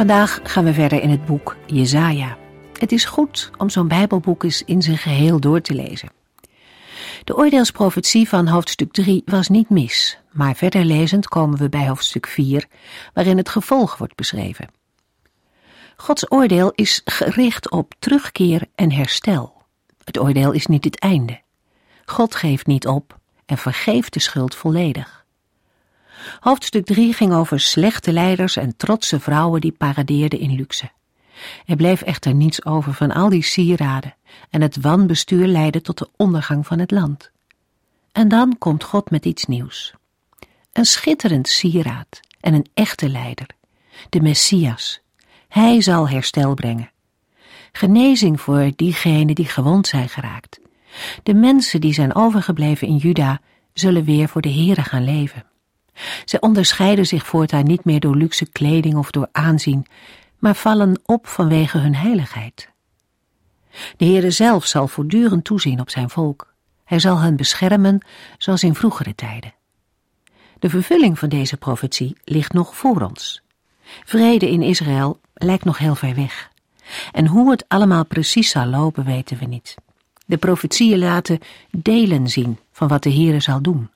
Vandaag gaan we verder in het boek Jezaja. Het is goed om zo'n Bijbelboek eens in zijn geheel door te lezen. De oordeelsprofetie van hoofdstuk 3 was niet mis, maar verder lezend komen we bij hoofdstuk 4, waarin het gevolg wordt beschreven. Gods oordeel is gericht op terugkeer en herstel. Het oordeel is niet het einde. God geeft niet op en vergeeft de schuld volledig. Hoofdstuk 3 ging over slechte leiders en trotse vrouwen die paradeerden in luxe. Er bleef echter niets over van al die sieraden en het wanbestuur leidde tot de ondergang van het land. En dan komt God met iets nieuws. Een schitterend sieraad en een echte leider, de Messias. Hij zal herstel brengen. Genezing voor diegenen die gewond zijn geraakt. De mensen die zijn overgebleven in Juda zullen weer voor de Here gaan leven. Zij onderscheiden zich voortaan niet meer door luxe kleding of door aanzien, maar vallen op vanwege hun heiligheid. De Heere zelf zal voortdurend toezien op zijn volk. Hij zal hen beschermen zoals in vroegere tijden. De vervulling van deze profetie ligt nog voor ons. Vrede in Israël lijkt nog heel ver weg. En hoe het allemaal precies zal lopen weten we niet. De profetieën laten delen zien van wat de Heere zal doen.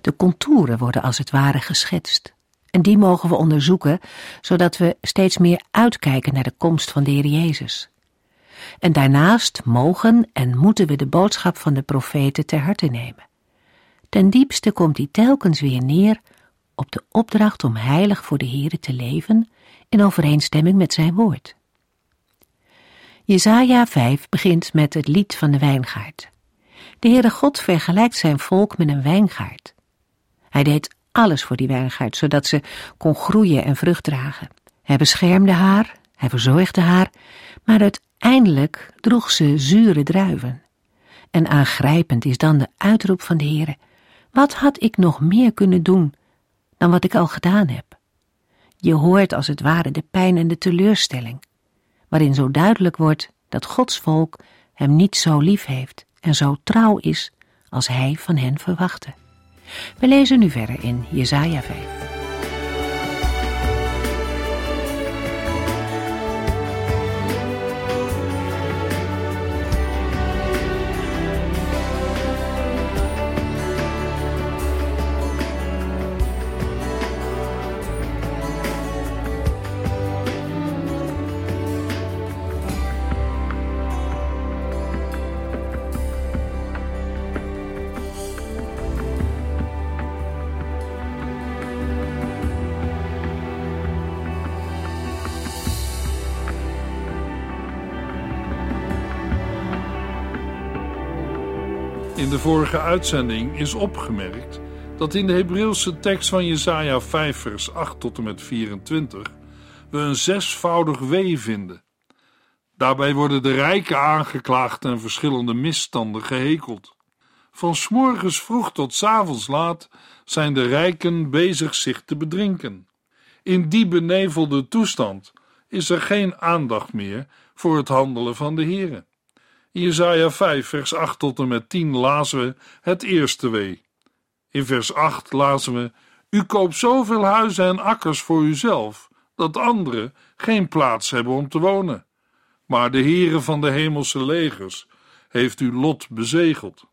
De contouren worden als het ware geschetst. En die mogen we onderzoeken, zodat we steeds meer uitkijken naar de komst van de Heer Jezus. En daarnaast mogen en moeten we de boodschap van de profeten ter harte nemen. Ten diepste komt die telkens weer neer op de opdracht om heilig voor de Heere te leven in overeenstemming met zijn woord. Jesaja 5 begint met het lied van de wijngaard. De Heere God vergelijkt zijn volk met een wijngaard. Hij deed alles voor die wijngaard, zodat ze kon groeien en vrucht dragen. Hij beschermde haar, hij verzorgde haar, maar uiteindelijk droeg ze zure druiven. En aangrijpend is dan de uitroep van de Heere, wat had ik nog meer kunnen doen dan wat ik al gedaan heb? Je hoort als het ware de pijn en de teleurstelling, waarin zo duidelijk wordt dat Gods volk hem niet zo lief heeft en zo trouw is als hij van hen verwachtte. We lezen nu verder in Jesaja 5. In de vorige uitzending is opgemerkt dat in de Hebreeuwse tekst van Jesaja 5 vers 8 tot en met 24 we een zesvoudig wee vinden. Daarbij worden de rijken aangeklaagd en verschillende misstanden gehekeld. Van s'morgens vroeg tot s avonds laat zijn de rijken bezig zich te bedrinken. In die benevelde toestand is er geen aandacht meer voor het handelen van de Here. In Jesaja 5, vers 8 tot en met 10 lazen we het eerste wee. In vers 8 lazen we: U koopt zoveel huizen en akkers voor uzelf, dat anderen geen plaats hebben om te wonen. Maar de Heere van de hemelse legers heeft uw lot bezegeld.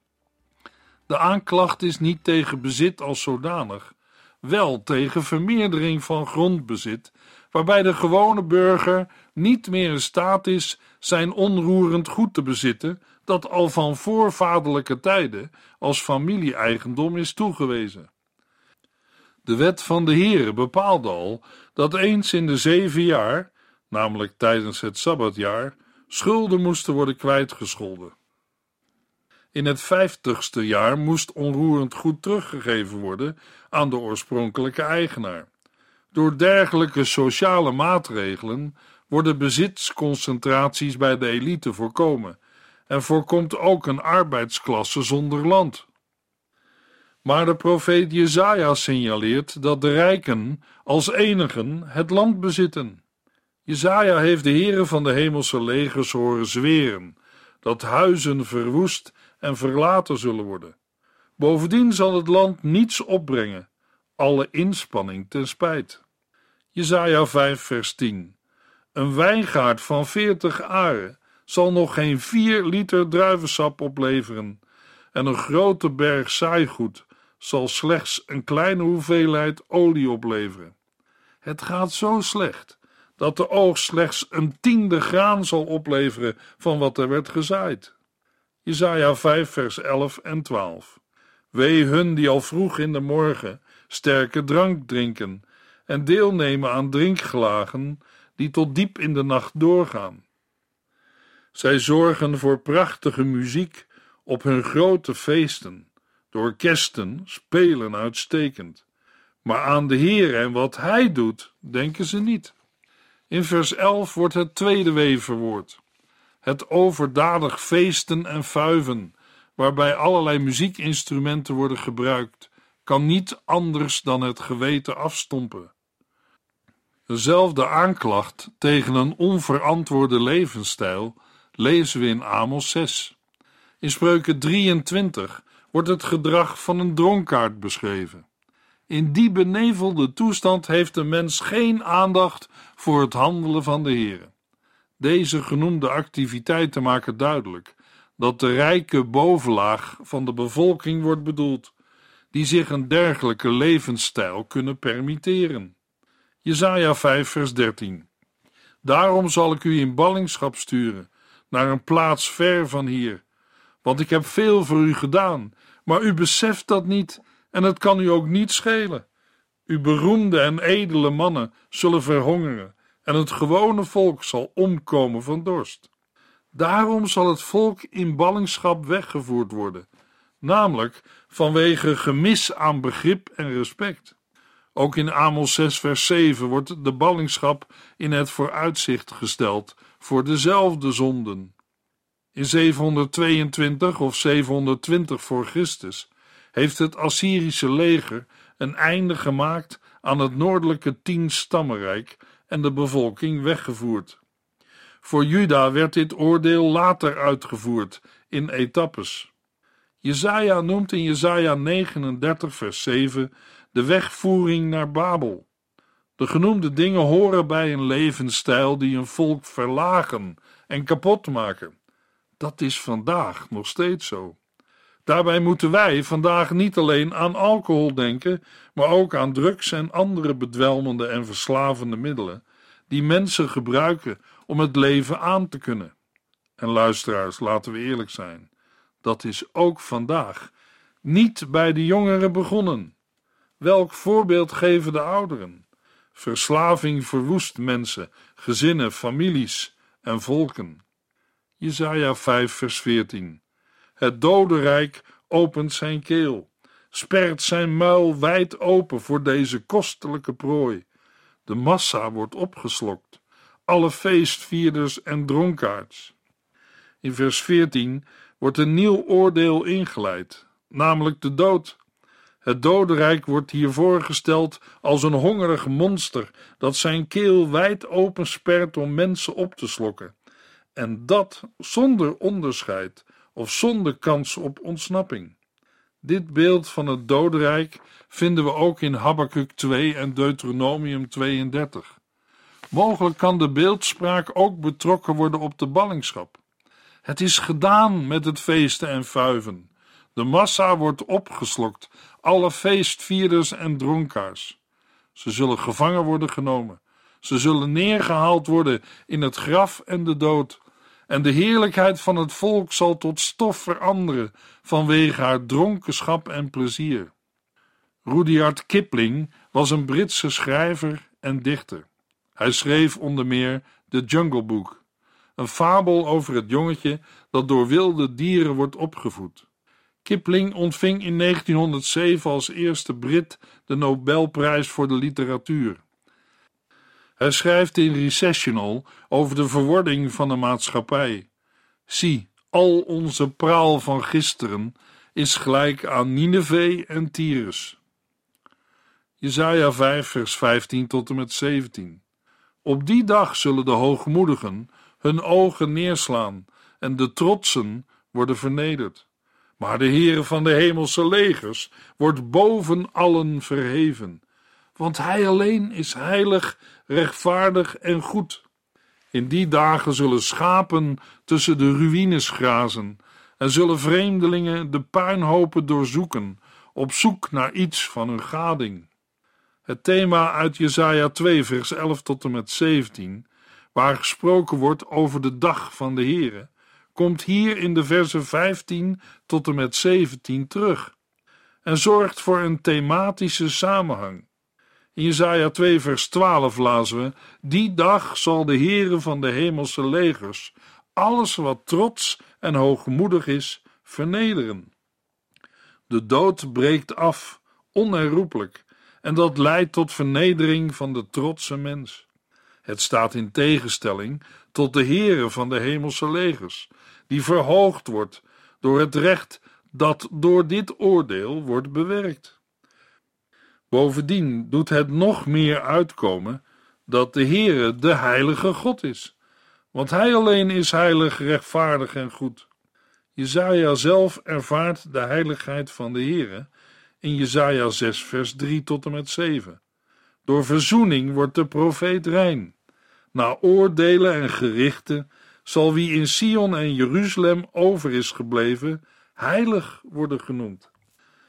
De aanklacht is niet tegen bezit als zodanig, wel tegen vermeerdering van grondbezit, waarbij de gewone burger niet meer in staat is zijn onroerend goed te bezitten, dat al van voorvaderlijke tijden als familie-eigendom is toegewezen. De wet van de Heere bepaalde al dat eens in de zeven jaar, namelijk tijdens het sabbatjaar, schulden moesten worden kwijtgescholden. In het vijftigste jaar moest onroerend goed teruggegeven worden aan de oorspronkelijke eigenaar. Door dergelijke sociale maatregelen worden bezitsconcentraties bij de elite voorkomen en voorkomt ook een arbeidsklasse zonder land. Maar de profeet Jezaja signaleert dat de rijken als enigen het land bezitten. Jezaja heeft de heren van de hemelse legers horen zweren dat huizen verwoest en verlaten zullen worden. Bovendien zal het land niets opbrengen, alle inspanning ten spijt. Jezaja 5 vers 10 Een wijngaard van veertig aren zal nog geen vier liter druivensap opleveren en een grote berg saaigoed zal slechts een kleine hoeveelheid olie opleveren. Het gaat zo slecht dat de oogst slechts een tiende graan zal opleveren van wat er werd gezaaid. Jesaja 5 vers 11 en 12 Wee hun die al vroeg in de morgen sterke drank drinken en deelnemen aan drinkgelagen die tot diep in de nacht doorgaan. Zij zorgen voor prachtige muziek op hun grote feesten de orkesten spelen uitstekend. Maar aan de Heer en wat Hij doet, denken ze niet. In vers 11 wordt het tweede wee verwoord. Het overdadig feesten en fuiven, waarbij allerlei muziekinstrumenten worden gebruikt, kan niet anders dan het geweten afstompen. Dezelfde aanklacht tegen een onverantwoorde levensstijl lezen we in Amos 6. In spreuken 23 wordt het gedrag van een dronkaard beschreven. In die benevelde toestand heeft de mens geen aandacht voor het handelen van de Heer. Deze genoemde activiteiten maken duidelijk dat de rijke bovenlaag van de bevolking wordt bedoeld, die zich een dergelijke levensstijl kunnen permitteren. Jesaja 5 vers 13 Daarom zal ik u in ballingschap sturen, naar een plaats ver van hier, want ik heb veel voor u gedaan maar u beseft dat niet en het kan u ook niet schelen. Uw beroemde en edele mannen zullen verhongeren en het gewone volk zal omkomen van dorst. Daarom zal het volk in ballingschap weggevoerd worden, namelijk vanwege gemis aan begrip en respect. Ook in Amos 6 vers 7 wordt de ballingschap in het vooruitzicht gesteld voor dezelfde zonden. In 722 of 720 voor Christus heeft het Assyrische leger een einde gemaakt aan het noordelijke tien-stammenrijk en de bevolking weggevoerd. Voor Juda werd dit oordeel later uitgevoerd in etappes. Jezaja noemt in Jezaja 39 vers 7 de wegvoering naar Babel. De genoemde dingen horen bij een levensstijl die een volk verlagen en kapot maken. Dat is vandaag nog steeds zo. Daarbij moeten wij vandaag niet alleen aan alcohol denken, maar ook aan drugs en andere bedwelmende en verslavende middelen die mensen gebruiken om het leven aan te kunnen. En luisteraars, laten we eerlijk zijn, dat is ook vandaag niet bij de jongeren begonnen. Welk voorbeeld geven de ouderen? Verslaving verwoest mensen, gezinnen, families en volken. Jesaja 5 vers 14. Het dodenrijk opent zijn keel, spert zijn muil wijd open voor deze kostelijke prooi. De massa wordt opgeslokt, alle feestvierders en dronkaards. In vers 14 wordt een nieuw oordeel ingeleid, namelijk de dood. Het dodenrijk wordt hier voorgesteld als een hongerig monster dat zijn keel wijd open spert om mensen op te slokken en dat zonder onderscheid of zonder kans op ontsnapping. Dit beeld van het dodenrijk vinden we ook in Habakkuk 2 en Deuteronomium 32. Mogelijk kan de beeldspraak ook betrokken worden op de ballingschap. Het is gedaan met het feesten en fuiven. De massa wordt opgeslokt, alle feestvierders en dronkaars. Ze zullen gevangen worden genomen. Ze zullen neergehaald worden in het graf en de dood en de heerlijkheid van het volk zal tot stof veranderen vanwege haar dronkenschap en plezier. Rudyard Kipling was een Britse schrijver en dichter. Hij schreef onder meer The Jungle Book, een fabel over het jongetje dat door wilde dieren wordt opgevoed. Kipling ontving in 1907 als eerste Brit de Nobelprijs voor de literatuur. Hij schrijft in Recessional over de verwording van de maatschappij. Zie, al onze praal van gisteren is gelijk aan Nineveh en Tyrus. Jesaja 5 vers 15 tot en met 17 Op die dag zullen de hoogmoedigen hun ogen neerslaan en de trotsen worden vernederd. Maar de Heere van de hemelse legers wordt boven allen verheven, want Hij alleen is heilig, rechtvaardig en goed. In die dagen zullen schapen tussen de ruïnes grazen en zullen vreemdelingen de puinhopen doorzoeken, op zoek naar iets van hun gading. Het thema uit Jesaja 2 vers 11 tot en met 17, waar gesproken wordt over de dag van de Heere, komt hier in de versen 15 tot en met 17 terug en zorgt voor een thematische samenhang. In Jesaja 2 vers 12 lazen we: Die dag zal de Heere van de hemelse legers alles wat trots en hoogmoedig is vernederen. De dood breekt af, onherroepelijk, en dat leidt tot vernedering van de trotse mens. Het staat in tegenstelling tot de Heere van de hemelse legers, die verhoogd wordt door het recht dat door dit oordeel wordt bewerkt. Bovendien doet het nog meer uitkomen dat de Heere de heilige God is, want Hij alleen is heilig, rechtvaardig en goed. Jezaja zelf ervaart de heiligheid van de Heere in Jezaja 6 vers 3 tot en met 7. Door verzoening wordt de profeet rein. Na oordelen en gerichten zal wie in Sion en Jeruzalem over is gebleven, heilig worden genoemd.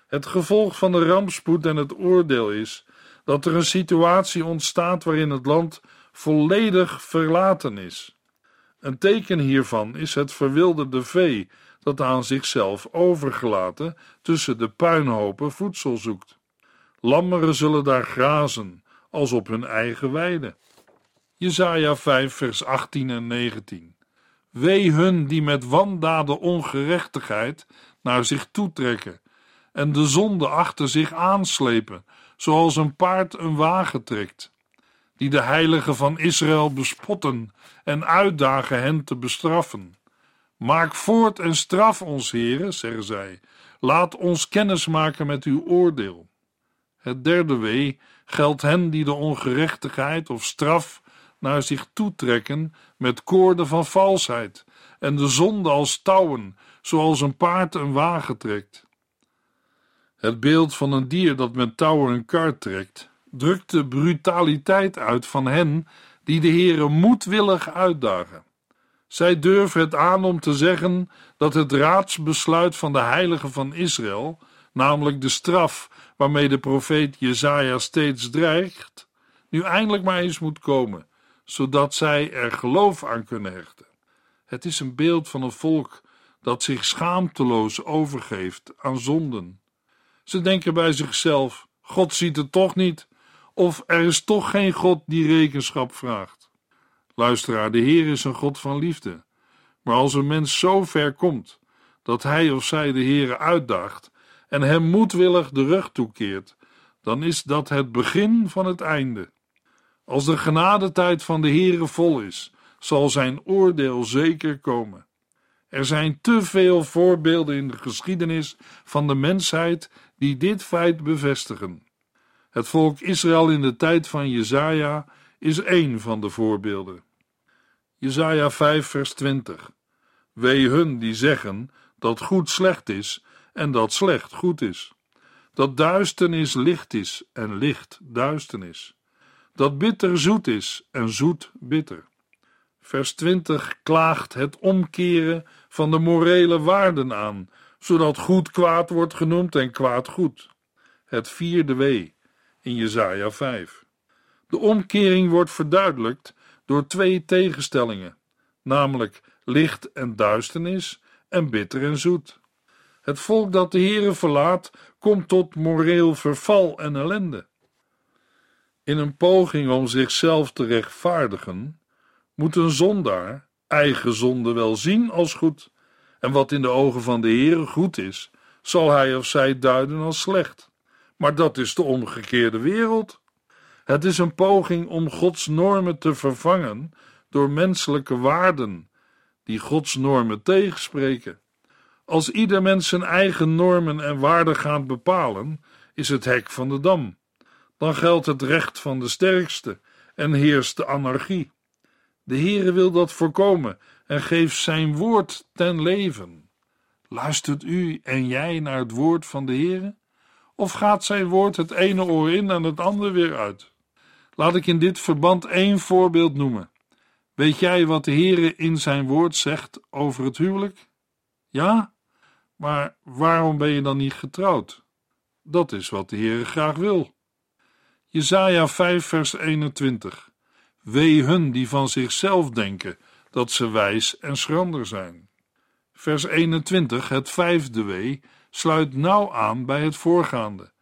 Het gevolg van de rampspoed en het oordeel is dat er een situatie ontstaat waarin het land volledig verlaten is. Een teken hiervan is het verwilderde vee dat aan zichzelf overgelaten tussen de puinhopen voedsel zoekt. Lammeren zullen daar grazen als op hun eigen weide. Jesaja 5 vers 18 en 19 Wee hun die met wandaden ongerechtigheid naar zich toetrekken en de zonde achter zich aanslepen, zoals een paard een wagen trekt, die de heiligen van Israël bespotten en uitdagen hen te bestraffen. Maak voort en straf ons, heren, zeggen zij. Laat ons kennis maken met uw oordeel. Het derde wee geldt hen die de ongerechtigheid of straf naar zich toetrekken met koorden van valsheid en de zonde als touwen, zoals een paard een wagen trekt. Het beeld van een dier dat met touwen een kar trekt, drukt de brutaliteit uit van hen die de Heere moedwillig uitdagen. Zij durven het aan om te zeggen dat het raadsbesluit van de heiligen van Israël, namelijk de straf waarmee de profeet Jezaja steeds dreigt, nu eindelijk maar eens moet komen, zodat zij er geloof aan kunnen hechten. Het is een beeld van een volk dat zich schaamteloos overgeeft aan zonden. Ze denken bij zichzelf: God ziet het toch niet, of er is toch geen God die rekenschap vraagt. Luisteraar, de Heer is een God van liefde. Maar als een mens zo ver komt dat hij of zij de Heer uitdaagt en hem moedwillig de rug toekeert, dan is dat het begin van het einde. Als de genadetijd van de Heere vol is, zal zijn oordeel zeker komen. Er zijn te veel voorbeelden in de geschiedenis van de mensheid die dit feit bevestigen. Het volk Israël in de tijd van Jezaja is één van de voorbeelden. Jezaja 5 vers 20 Wee hun die zeggen dat goed slecht is en dat slecht goed is. Dat duisternis licht is en licht duisternis. Dat bitter zoet is en zoet bitter. Vers 20 klaagt het omkeren van de morele waarden aan, zodat goed kwaad wordt genoemd en kwaad goed. Het vierde wee in Jesaja 5. De omkering wordt verduidelijkt door twee tegenstellingen, namelijk licht en duisternis en bitter en zoet. Het volk dat de Heere verlaat, komt tot moreel verval en ellende. In een poging om zichzelf te rechtvaardigen, moet een zondaar eigen zonde wel zien als goed, en wat in de ogen van de Heere goed is, zal hij of zij duiden als slecht. Maar dat is de omgekeerde wereld. Het is een poging om Gods normen te vervangen door menselijke waarden, die Gods normen tegenspreken. Als ieder mens zijn eigen normen en waarden gaat bepalen, is het hek van de dam. Dan geldt het recht van de sterkste en heerst de anarchie. De Heere wil dat voorkomen en geeft zijn woord ten leven. Luistert u en jij naar het woord van de Heere? Of gaat zijn woord het ene oor in en het andere weer uit? Laat ik in dit verband één voorbeeld noemen. Weet jij wat de Heere in zijn woord zegt over het huwelijk? Ja? Maar waarom ben je dan niet getrouwd? Dat is wat de Heere graag wil. Jesaja 5 vers 21 Wee hun die van zichzelf denken dat ze wijs en schrander zijn. Vers 21, het vijfde wee, sluit nauw aan bij het voorgaande.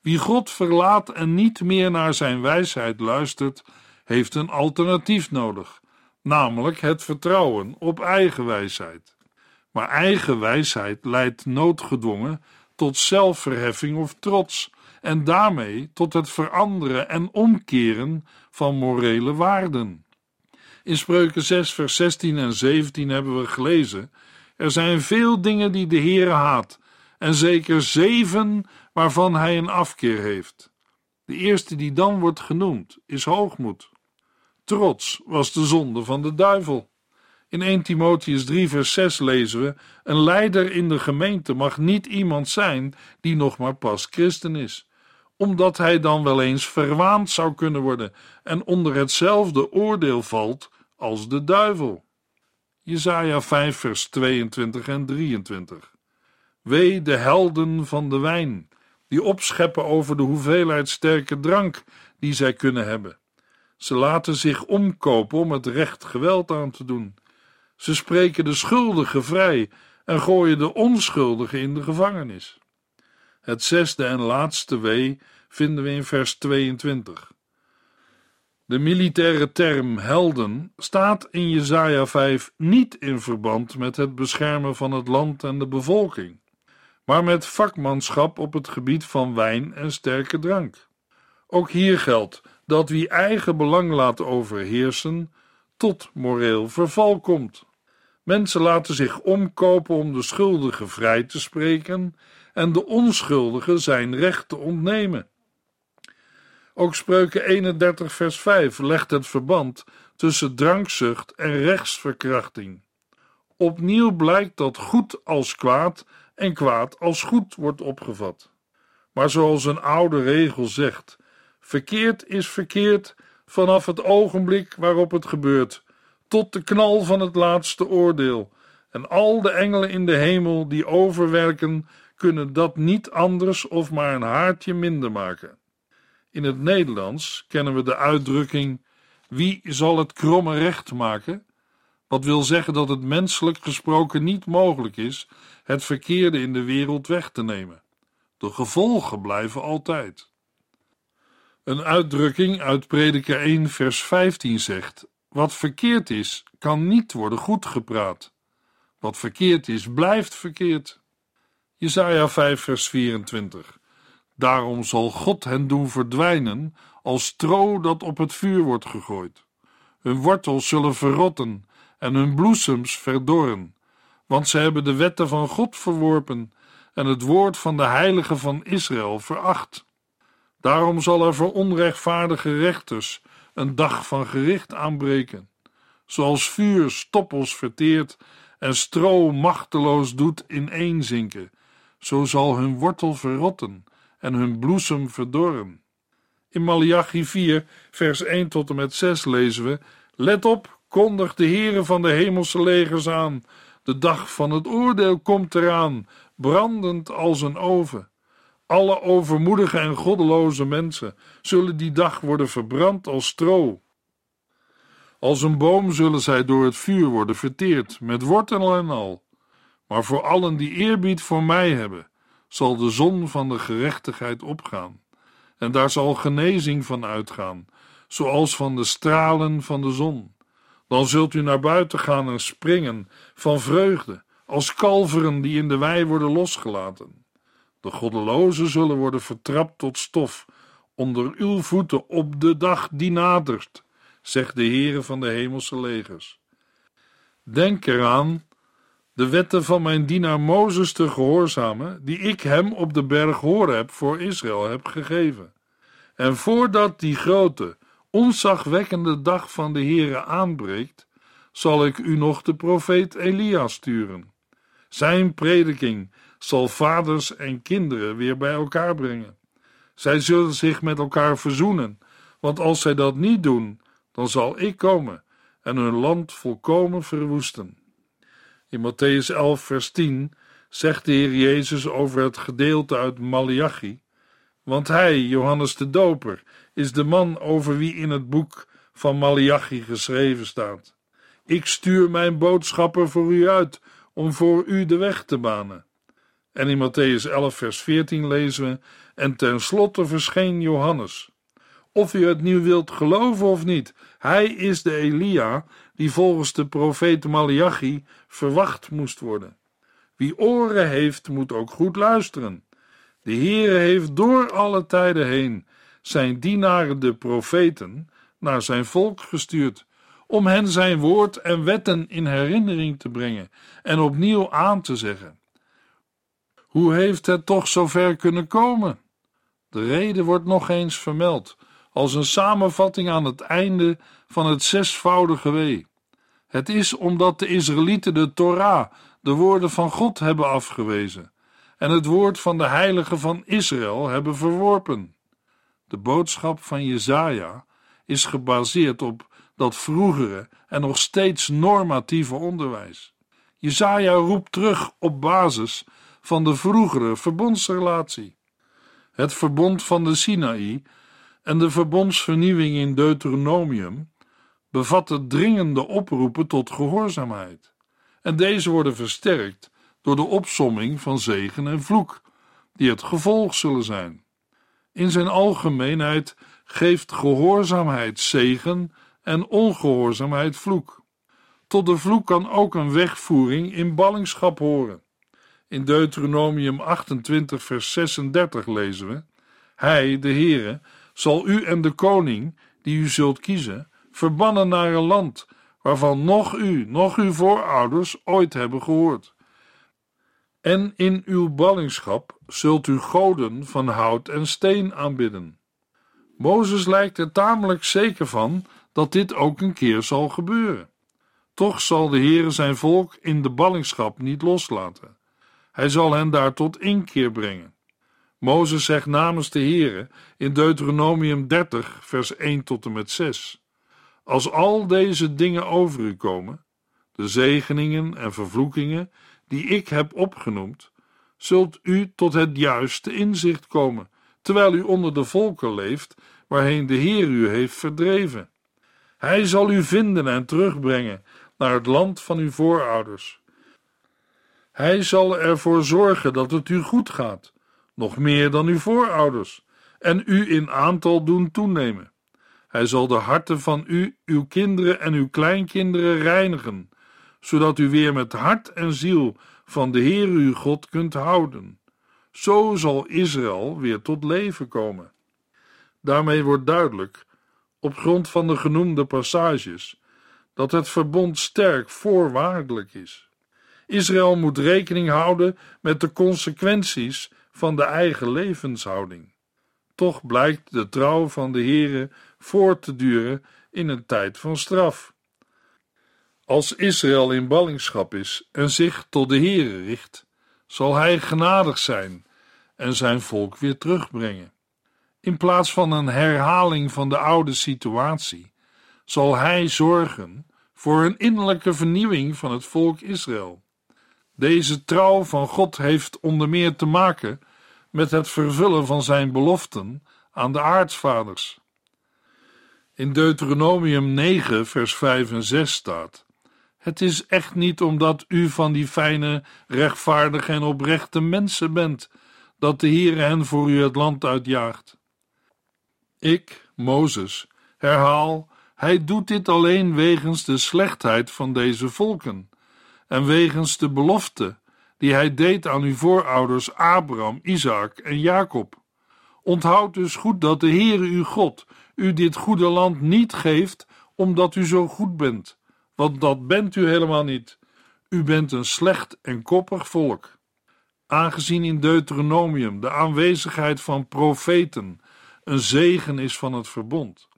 Wie God verlaat en niet meer naar zijn wijsheid luistert, heeft een alternatief nodig, namelijk het vertrouwen op eigen wijsheid. Maar eigen wijsheid leidt noodgedwongen tot zelfverheffing of trots en daarmee tot het veranderen en omkeren van morele waarden. In Spreuken 6, vers 16 en 17 hebben we gelezen: Er zijn veel dingen die de Heere haat, en zeker zeven waarvan hij een afkeer heeft. De eerste die dan wordt genoemd is hoogmoed. Trots was de zonde van de duivel. In 1 Timotheus 3, vers 6 lezen we: Een leider in de gemeente mag niet iemand zijn die nog maar pas christen is omdat hij dan wel eens verwaand zou kunnen worden en onder hetzelfde oordeel valt als de duivel. Jesaja 5 vers 22 en 23 Wee de helden van de wijn, die opscheppen over de hoeveelheid sterke drank die zij kunnen hebben. Ze laten zich omkopen om het recht geweld aan te doen. Ze spreken de schuldigen vrij en gooien de onschuldigen in de gevangenis. Het zesde en laatste wee vinden we in vers 22. De militaire term helden staat in Jesaja 5 niet in verband met het beschermen van het land en de bevolking, maar met vakmanschap op het gebied van wijn en sterke drank. Ook hier geldt dat wie eigen belang laat overheersen, tot moreel verval komt. Mensen laten zich omkopen om de schuldigen vrij te spreken en de onschuldigen zijn recht te ontnemen. Ook spreuken 31 vers 5 legt het verband tussen drankzucht en rechtsverkrachting. Opnieuw blijkt dat goed als kwaad en kwaad als goed wordt opgevat. Maar zoals een oude regel zegt: verkeerd is verkeerd vanaf het ogenblik waarop het gebeurt, tot de knal van het laatste oordeel. En al de engelen in de hemel die overwerken, kunnen dat niet anders of maar een haartje minder maken. In het Nederlands kennen we de uitdrukking: wie zal het kromme recht maken? Wat wil zeggen dat het menselijk gesproken niet mogelijk is het verkeerde in de wereld weg te nemen. De gevolgen blijven altijd. Een uitdrukking uit Prediker 1, vers 15 zegt: Wat verkeerd is, kan niet worden goed gepraat. Wat verkeerd is, blijft verkeerd. Jesaja 5, vers 24. Daarom zal God hen doen verdwijnen als stro dat op het vuur wordt gegooid. Hun wortels zullen verrotten en hun bloesems verdorren, want ze hebben de wetten van God verworpen en het woord van de Heilige van Israël veracht. Daarom zal er voor onrechtvaardige rechters een dag van gericht aanbreken, zoals vuur stoppels verteert en stro machteloos doet ineenzinken, zo zal hun wortel verrotten en hun bloesem verdorren. In Malachi 4, vers 1 tot en met 6 lezen we: Let op, kondig de Heere van de hemelse legers aan. De dag van het oordeel komt eraan, brandend als een oven. Alle overmoedige en goddeloze mensen zullen die dag worden verbrand als stro. Als een boom zullen zij door het vuur worden verteerd, met wortel en al. Maar voor allen die eerbied voor mij hebben, zal de zon van de gerechtigheid opgaan, en daar zal genezing van uitgaan, zoals van de stralen van de zon. Dan zult u naar buiten gaan en springen van vreugde, als kalveren die in de wei worden losgelaten. De goddelozen zullen worden vertrapt tot stof, onder uw voeten op de dag die nadert, zegt de Heere van de hemelse legers. Denk eraan de wetten van mijn dienaar Mozes te gehoorzamen, die ik hem op de berg Horeb voor Israël heb gegeven. En voordat die grote, onzagwekkende dag van de Heere aanbreekt, zal ik u nog de profeet Elia sturen. Zijn prediking zal vaders en kinderen weer bij elkaar brengen. Zij zullen zich met elkaar verzoenen, want als zij dat niet doen, dan zal ik komen en hun land volkomen verwoesten. In Matthäus 11, vers 10 zegt de Heer Jezus over het gedeelte uit Malachi: Want hij, Johannes de Doper, is de man over wie in het boek van Malachi geschreven staat. Ik stuur mijn boodschapper voor u uit om voor u de weg te banen. En in Matthäus 11, vers 14 lezen we: En tenslotte verscheen Johannes. Of u het nu wilt geloven of niet, hij is de Elia die volgens de profeet Malachi verwacht moest worden. Wie oren heeft, moet ook goed luisteren. De Heere heeft door alle tijden heen zijn dienaren de profeten naar zijn volk gestuurd, om hen zijn woord en wetten in herinnering te brengen en opnieuw aan te zeggen. Hoe heeft het toch zover kunnen komen? De reden wordt nog eens vermeld, als een samenvatting aan het einde van het zesvoudige wee. Het is omdat de Israëlieten de Torah, de woorden van God, hebben afgewezen en het woord van de heilige van Israël hebben verworpen. De boodschap van Jezaja is gebaseerd op dat vroegere en nog steeds normatieve onderwijs. Jezaja roept terug op basis van de vroegere verbondsrelatie. Het verbond van de Sinaï en de verbondsvernieuwing in Deuteronomium bevatten dringende oproepen tot gehoorzaamheid. En deze worden versterkt door de opsomming van zegen en vloek, die het gevolg zullen zijn. In zijn algemeenheid geeft gehoorzaamheid zegen en ongehoorzaamheid vloek. Tot de vloek kan ook een wegvoering in ballingschap horen. In Deuteronomium 28, vers 36 lezen we: Hij, de Heere, zal u en de koning, die u zult kiezen, verbannen naar een land waarvan nog u, nog uw voorouders ooit hebben gehoord. En in uw ballingschap zult u goden van hout en steen aanbidden. Mozes lijkt er tamelijk zeker van dat dit ook een keer zal gebeuren. Toch zal de Heere zijn volk in de ballingschap niet loslaten. Hij zal hen daar tot inkeer brengen. Mozes zegt namens de Heere in Deuteronomium 30, vers 1 tot en met 6. Als al deze dingen over u komen, de zegeningen en vervloekingen die ik heb opgenoemd, zult u tot het juiste inzicht komen, terwijl u onder de volken leeft waarheen de Heer u heeft verdreven. Hij zal u vinden en terugbrengen naar het land van uw voorouders. Hij zal ervoor zorgen dat het u goed gaat, nog meer dan uw voorouders, en u in aantal doen toenemen. Hij zal de harten van u, uw kinderen en uw kleinkinderen reinigen, zodat u weer met hart en ziel van de Heer uw God kunt houden. Zo zal Israël weer tot leven komen. Daarmee wordt duidelijk, op grond van de genoemde passages, dat het verbond sterk voorwaardelijk is. Israël moet rekening houden met de consequenties van de eigen levenshouding. Toch blijkt de trouw van de Heere voort te duren in een tijd van straf. Als Israël in ballingschap is en zich tot de Heere richt, zal hij genadig zijn en zijn volk weer terugbrengen. In plaats van een herhaling van de oude situatie, zal hij zorgen voor een innerlijke vernieuwing van het volk Israël. Deze trouw van God heeft onder meer te maken met het vervullen van zijn beloften aan de aartsvaders. In Deuteronomium 9, vers 5 en 6 staat: Het is echt niet omdat u van die fijne, rechtvaardige en oprechte mensen bent, dat de Heer hen voor u het land uitjaagt. Ik, Mozes, herhaal: Hij doet dit alleen wegens de slechtheid van deze volken en wegens de belofte die hij deed aan uw voorouders Abraham, Isaac en Jacob Onthoud dus goed dat de Heere uw God u dit goede land niet geeft omdat u zo goed bent, want dat bent u helemaal niet. U bent een slecht en koppig volk. Aangezien in Deuteronomium de aanwezigheid van profeten een zegen is van het verbond,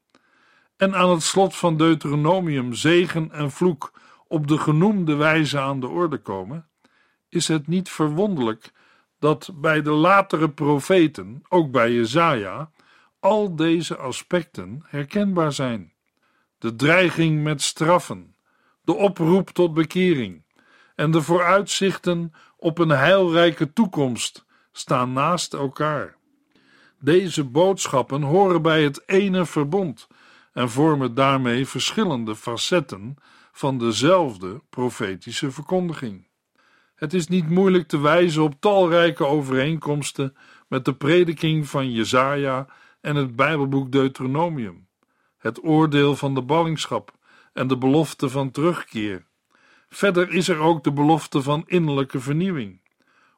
en aan het slot van Deuteronomium zegen en vloek op de genoemde wijze aan de orde komen, is het niet verwonderlijk dat bij de latere profeten, ook bij Jezaja, al deze aspecten herkenbaar zijn. De dreiging met straffen, de oproep tot bekering en de vooruitzichten op een heilrijke toekomst staan naast elkaar. Deze boodschappen horen bij het ene verbond en vormen daarmee verschillende facetten van dezelfde profetische verkondiging. Het is niet moeilijk te wijzen op talrijke overeenkomsten met de prediking van Jesaja en het Bijbelboek Deuteronomium, het oordeel van de ballingschap en de belofte van terugkeer. Verder is er ook de belofte van innerlijke vernieuwing.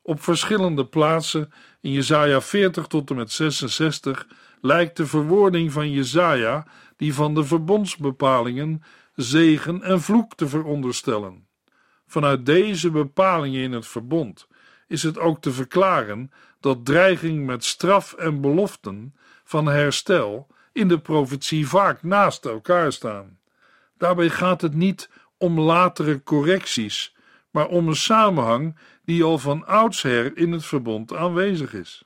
Op verschillende plaatsen in Jesaja 40 tot en met 66 lijkt de verwoording van Jesaja die van de verbondsbepalingen zegen en vloek te veronderstellen. Vanuit deze bepalingen in het verbond is het ook te verklaren dat dreiging met straf en beloften van herstel in de profetie vaak naast elkaar staan. Daarbij gaat het niet om latere correcties, maar om een samenhang die al van oudsher in het verbond aanwezig is.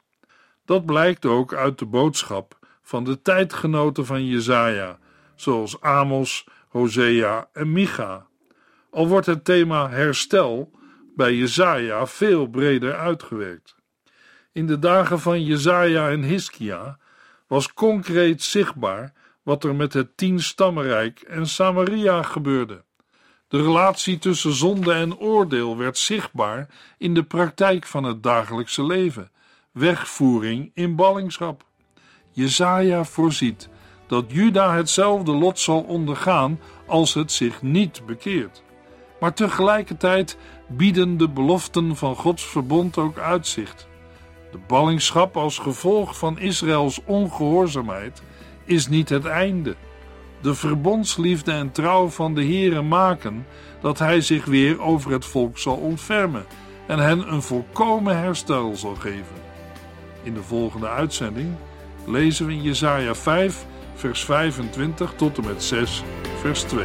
Dat blijkt ook uit de boodschap van de tijdgenoten van Jesaja, zoals Amos, Hosea en Micha. Al wordt het thema herstel bij Jesaja veel breder uitgewerkt. In de dagen van Jesaja en Hiskia was concreet zichtbaar wat er met het tienstammenrijk en Samaria gebeurde. De relatie tussen zonde en oordeel werd zichtbaar in de praktijk van het dagelijkse leven, wegvoering in ballingschap. Jezaja voorziet dat Juda hetzelfde lot zal ondergaan als het zich niet bekeert. Maar tegelijkertijd bieden de beloften van Gods verbond ook uitzicht. De ballingschap als gevolg van Israëls ongehoorzaamheid is niet het einde. De verbondsliefde en trouw van de Heere maken dat hij zich weer over het volk zal ontfermen en hen een volkomen herstel zal geven. In de volgende uitzending lezen we in Jesaja 5 vers 25 tot en met 6 vers 2.